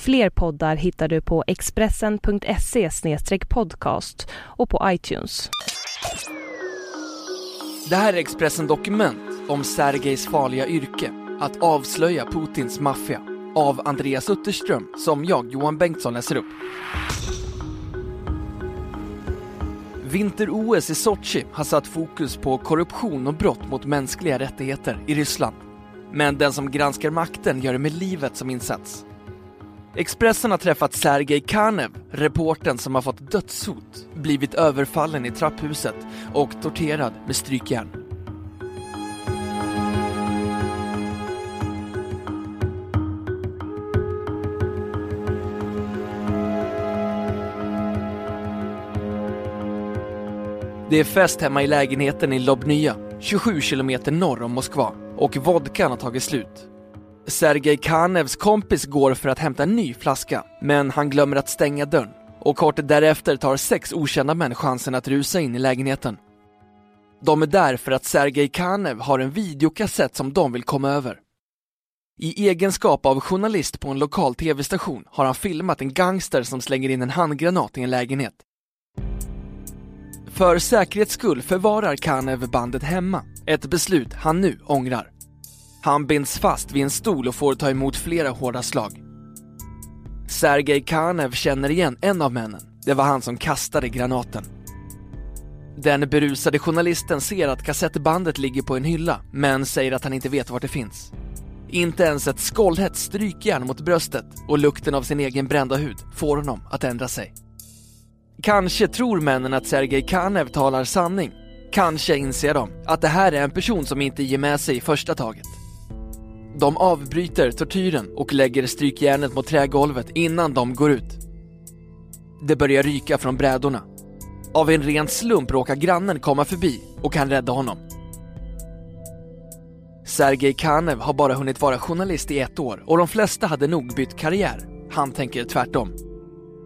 Fler poddar hittar du på expressen.se podcast och på iTunes. Det här är Expressen Dokument om Sergejs farliga yrke, att avslöja Putins maffia, av Andreas Utterström, som jag, Johan Bengtsson, läser upp. Vinter-OS i Sochi har satt fokus på korruption och brott mot mänskliga rättigheter i Ryssland. Men den som granskar makten gör det med livet som insats. Expressen har träffat Sergej Kanev, reporten som har fått dödshot, blivit överfallen i trapphuset och torterad med strykjärn. Det är fest hemma i lägenheten i Lobnya, 27 kilometer norr om Moskva, och vodkan har tagit slut. Sergej Kanevs kompis går för att hämta en ny flaska, men han glömmer att stänga dörren. Och kort därefter tar sex okända män chansen att rusa in i lägenheten. De är där för att Sergej Kanev har en videokassett som de vill komma över. I egenskap av journalist på en lokal tv-station har han filmat en gangster som slänger in en handgranat i en lägenhet. För säkerhets skull förvarar Kanev bandet hemma, ett beslut han nu ångrar. Han binds fast vid en stol och får ta emot flera hårda slag. Sergej Kanev känner igen en av männen. Det var han som kastade granaten. Den berusade journalisten ser att kassettbandet ligger på en hylla, men säger att han inte vet var det finns. Inte ens ett skållhett strykjärn mot bröstet och lukten av sin egen brända hud får honom att ändra sig. Kanske tror männen att Sergej Kanev talar sanning. Kanske inser de att det här är en person som inte ger med sig i första taget. De avbryter tortyren och lägger strykjärnet mot trägolvet innan de går ut. Det börjar ryka från brädorna. Av en ren slump råkar grannen komma förbi och kan rädda honom. Sergej Kanev har bara hunnit vara journalist i ett år och de flesta hade nog bytt karriär. Han tänker tvärtom.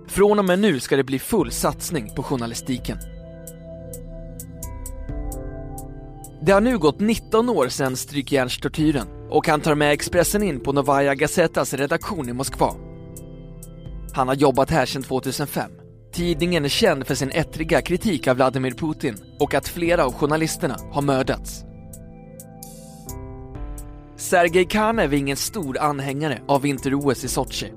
Från och med nu ska det bli full satsning på journalistiken. Det har nu gått 19 år sedan strykjärnstortyren och han tar med Expressen in på Novaja Gazetas redaktion i Moskva. Han har jobbat här sedan 2005. Tidningen är känd för sin ettriga kritik av Vladimir Putin och att flera av journalisterna har mördats. Sergej Kanev är ingen stor anhängare av vinter-OS i Sochi.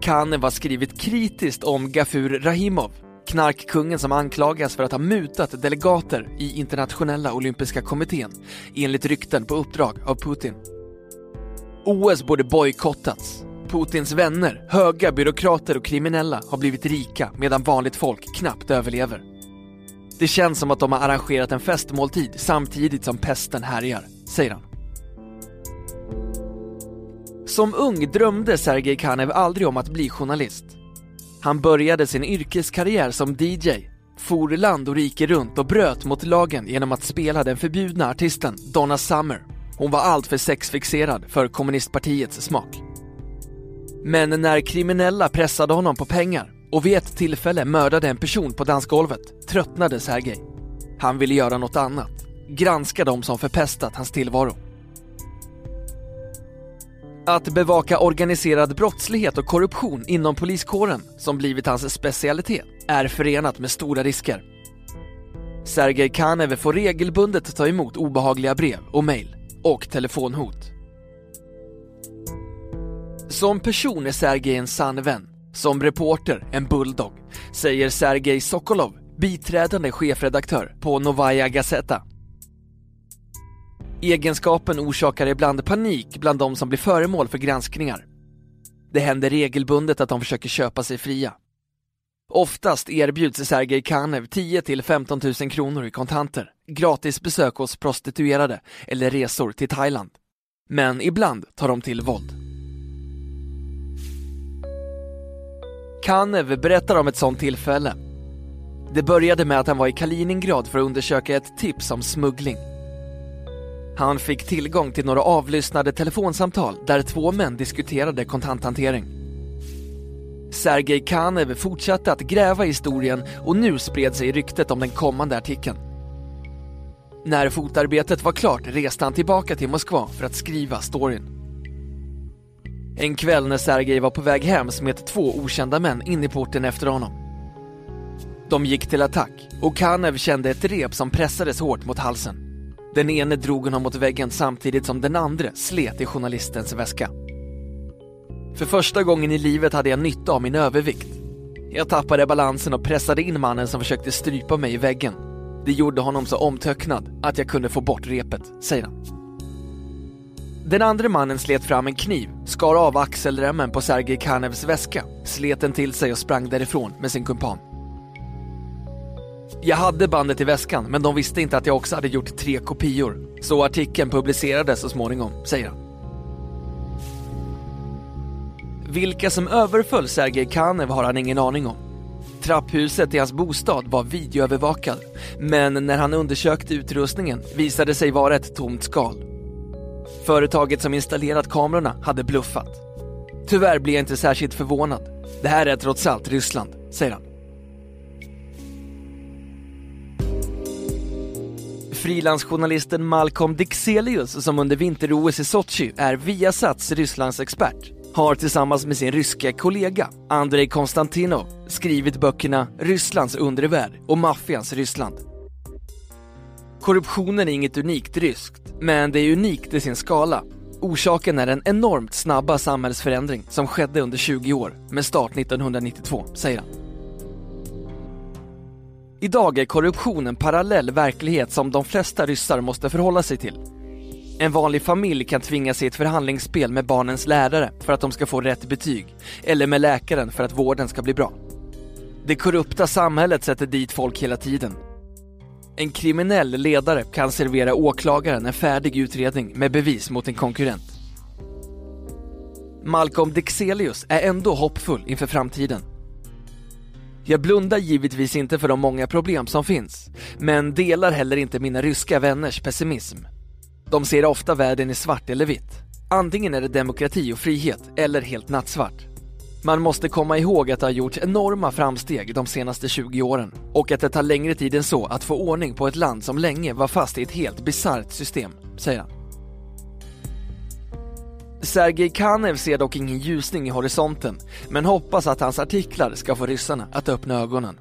Kanev har skrivit kritiskt om Gafur Rahimov, knarkkungen som anklagas för att ha mutat delegater i internationella olympiska kommittén, enligt rykten på uppdrag av Putin. OS borde bojkottats. Putins vänner, höga byråkrater och kriminella har blivit rika medan vanligt folk knappt överlever. Det känns som att de har arrangerat en festmåltid samtidigt som pesten härjar, säger han. Som ung drömde Sergej Kanev aldrig om att bli journalist. Han började sin yrkeskarriär som DJ, for land och rike runt och bröt mot lagen genom att spela den förbjudna artisten Donna Summer. Hon var alltför sexfixerad för kommunistpartiets smak. Men när kriminella pressade honom på pengar och vid ett tillfälle mördade en person på dansgolvet tröttnade Sergej. Han ville göra något annat, granska dem som förpestat hans tillvaro. Att bevaka organiserad brottslighet och korruption inom poliskåren, som blivit hans specialitet, är förenat med stora risker. Sergej Kanev får regelbundet ta emot obehagliga brev och mejl och telefonhot. Som person är Sergej en sann vän. Som reporter en bulldog, säger Sergej Sokolov, biträdande chefredaktör på Novaja Gazeta. Egenskapen orsakar ibland panik bland de som blir föremål för granskningar. Det händer regelbundet att de försöker köpa sig fria. Oftast erbjuds Sergej Kanev 10 till 15 000 kronor i kontanter, gratis besök hos prostituerade eller resor till Thailand. Men ibland tar de till våld. Kanev berättar om ett sånt tillfälle. Det började med att han var i Kaliningrad för att undersöka ett tips om smuggling. Han fick tillgång till några avlyssnade telefonsamtal där två män diskuterade kontanthantering. Sergej Kanev fortsatte att gräva i historien och nu spred sig ryktet om den kommande artikeln. När fotarbetet var klart reste han tillbaka till Moskva för att skriva storyn. En kväll när Sergej var på väg hem smet två okända män in i porten efter honom. De gick till attack och Kanev kände ett rep som pressades hårt mot halsen. Den ene drog honom mot väggen samtidigt som den andra slet i journalistens väska. För första gången i livet hade jag nytta av min övervikt. Jag tappade balansen och pressade in mannen som försökte strypa mig i väggen. Det gjorde honom så omtöcknad att jag kunde få bort repet, säger han. Den andra mannen slet fram en kniv, skar av axelremmen på Sergej Kanevs väska, slet den till sig och sprang därifrån med sin kumpan. Jag hade bandet i väskan, men de visste inte att jag också hade gjort tre kopior. Så artikeln publicerades så småningom, säger han. Vilka som överföll Sergej Kanev har han ingen aning om. Trapphuset i hans bostad var videoövervakad, men när han undersökte utrustningen visade det sig vara ett tomt skal. Företaget som installerat kamerorna hade bluffat. Tyvärr blir jag inte särskilt förvånad. Det här är trots allt Ryssland, säger han. Frilansjournalisten Malcolm Dixelius som under vinter-OS i Sochi är Viasats Rysslandsexpert har tillsammans med sin ryska kollega Andrei Konstantinov skrivit böckerna Rysslands undervärld och Maffians Ryssland. Korruptionen är inget unikt ryskt, men det är unikt i sin skala. Orsaken är den enormt snabba samhällsförändring som skedde under 20 år med start 1992, säger han. Idag är korruption en parallell verklighet som de flesta ryssar måste förhålla sig till. En vanlig familj kan tvingas i ett förhandlingsspel med barnens lärare för att de ska få rätt betyg, eller med läkaren för att vården ska bli bra. Det korrupta samhället sätter dit folk hela tiden. En kriminell ledare kan servera åklagaren en färdig utredning med bevis mot en konkurrent. Malcolm Dixelius är ändå hoppfull inför framtiden. Jag blundar givetvis inte för de många problem som finns, men delar heller inte mina ryska vänners pessimism. De ser ofta världen i svart eller vitt. Antingen är det demokrati och frihet, eller helt nattsvart. Man måste komma ihåg att det har gjorts enorma framsteg de senaste 20 åren och att det tar längre tid än så att få ordning på ett land som länge var fast i ett helt bisarrt system, säger han. Sergej Kanev ser dock ingen ljusning i horisonten, men hoppas att hans artiklar ska få ryssarna att öppna ögonen.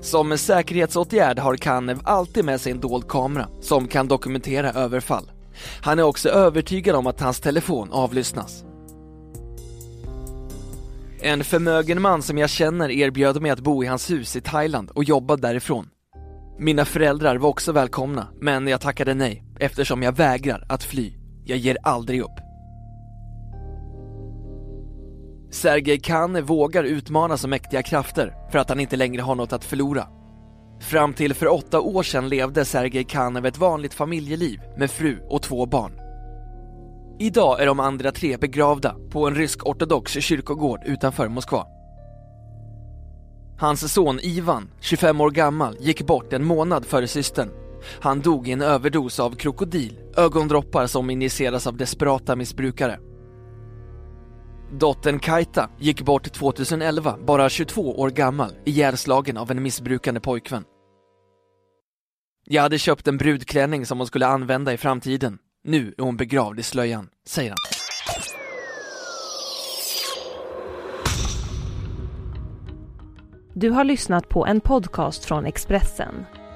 Som säkerhetsåtgärd har Kanev alltid med sig en dold kamera som kan dokumentera överfall. Han är också övertygad om att hans telefon avlyssnas. En förmögen man som jag känner erbjöd mig att bo i hans hus i Thailand och jobba därifrån. Mina föräldrar var också välkomna, men jag tackade nej eftersom jag vägrar att fly. Jag ger aldrig upp. Sergej Kane vågar utmana så mäktiga krafter för att han inte längre har något att förlora. Fram till för åtta år sedan levde Sergej Kanev ett vanligt familjeliv med fru och två barn. Idag är de andra tre begravda på en rysk-ortodox kyrkogård utanför Moskva. Hans son Ivan, 25 år gammal, gick bort en månad före systern. Han dog i en överdos av krokodil, ögondroppar som injiceras av desperata missbrukare. Dottern Kaita gick bort 2011, bara 22 år gammal, ihjälslagen av en missbrukande pojkvän. Jag hade köpt en brudklänning som hon skulle använda i framtiden. Nu är hon begravd i slöjan, säger han. Du har lyssnat på en podcast från Expressen.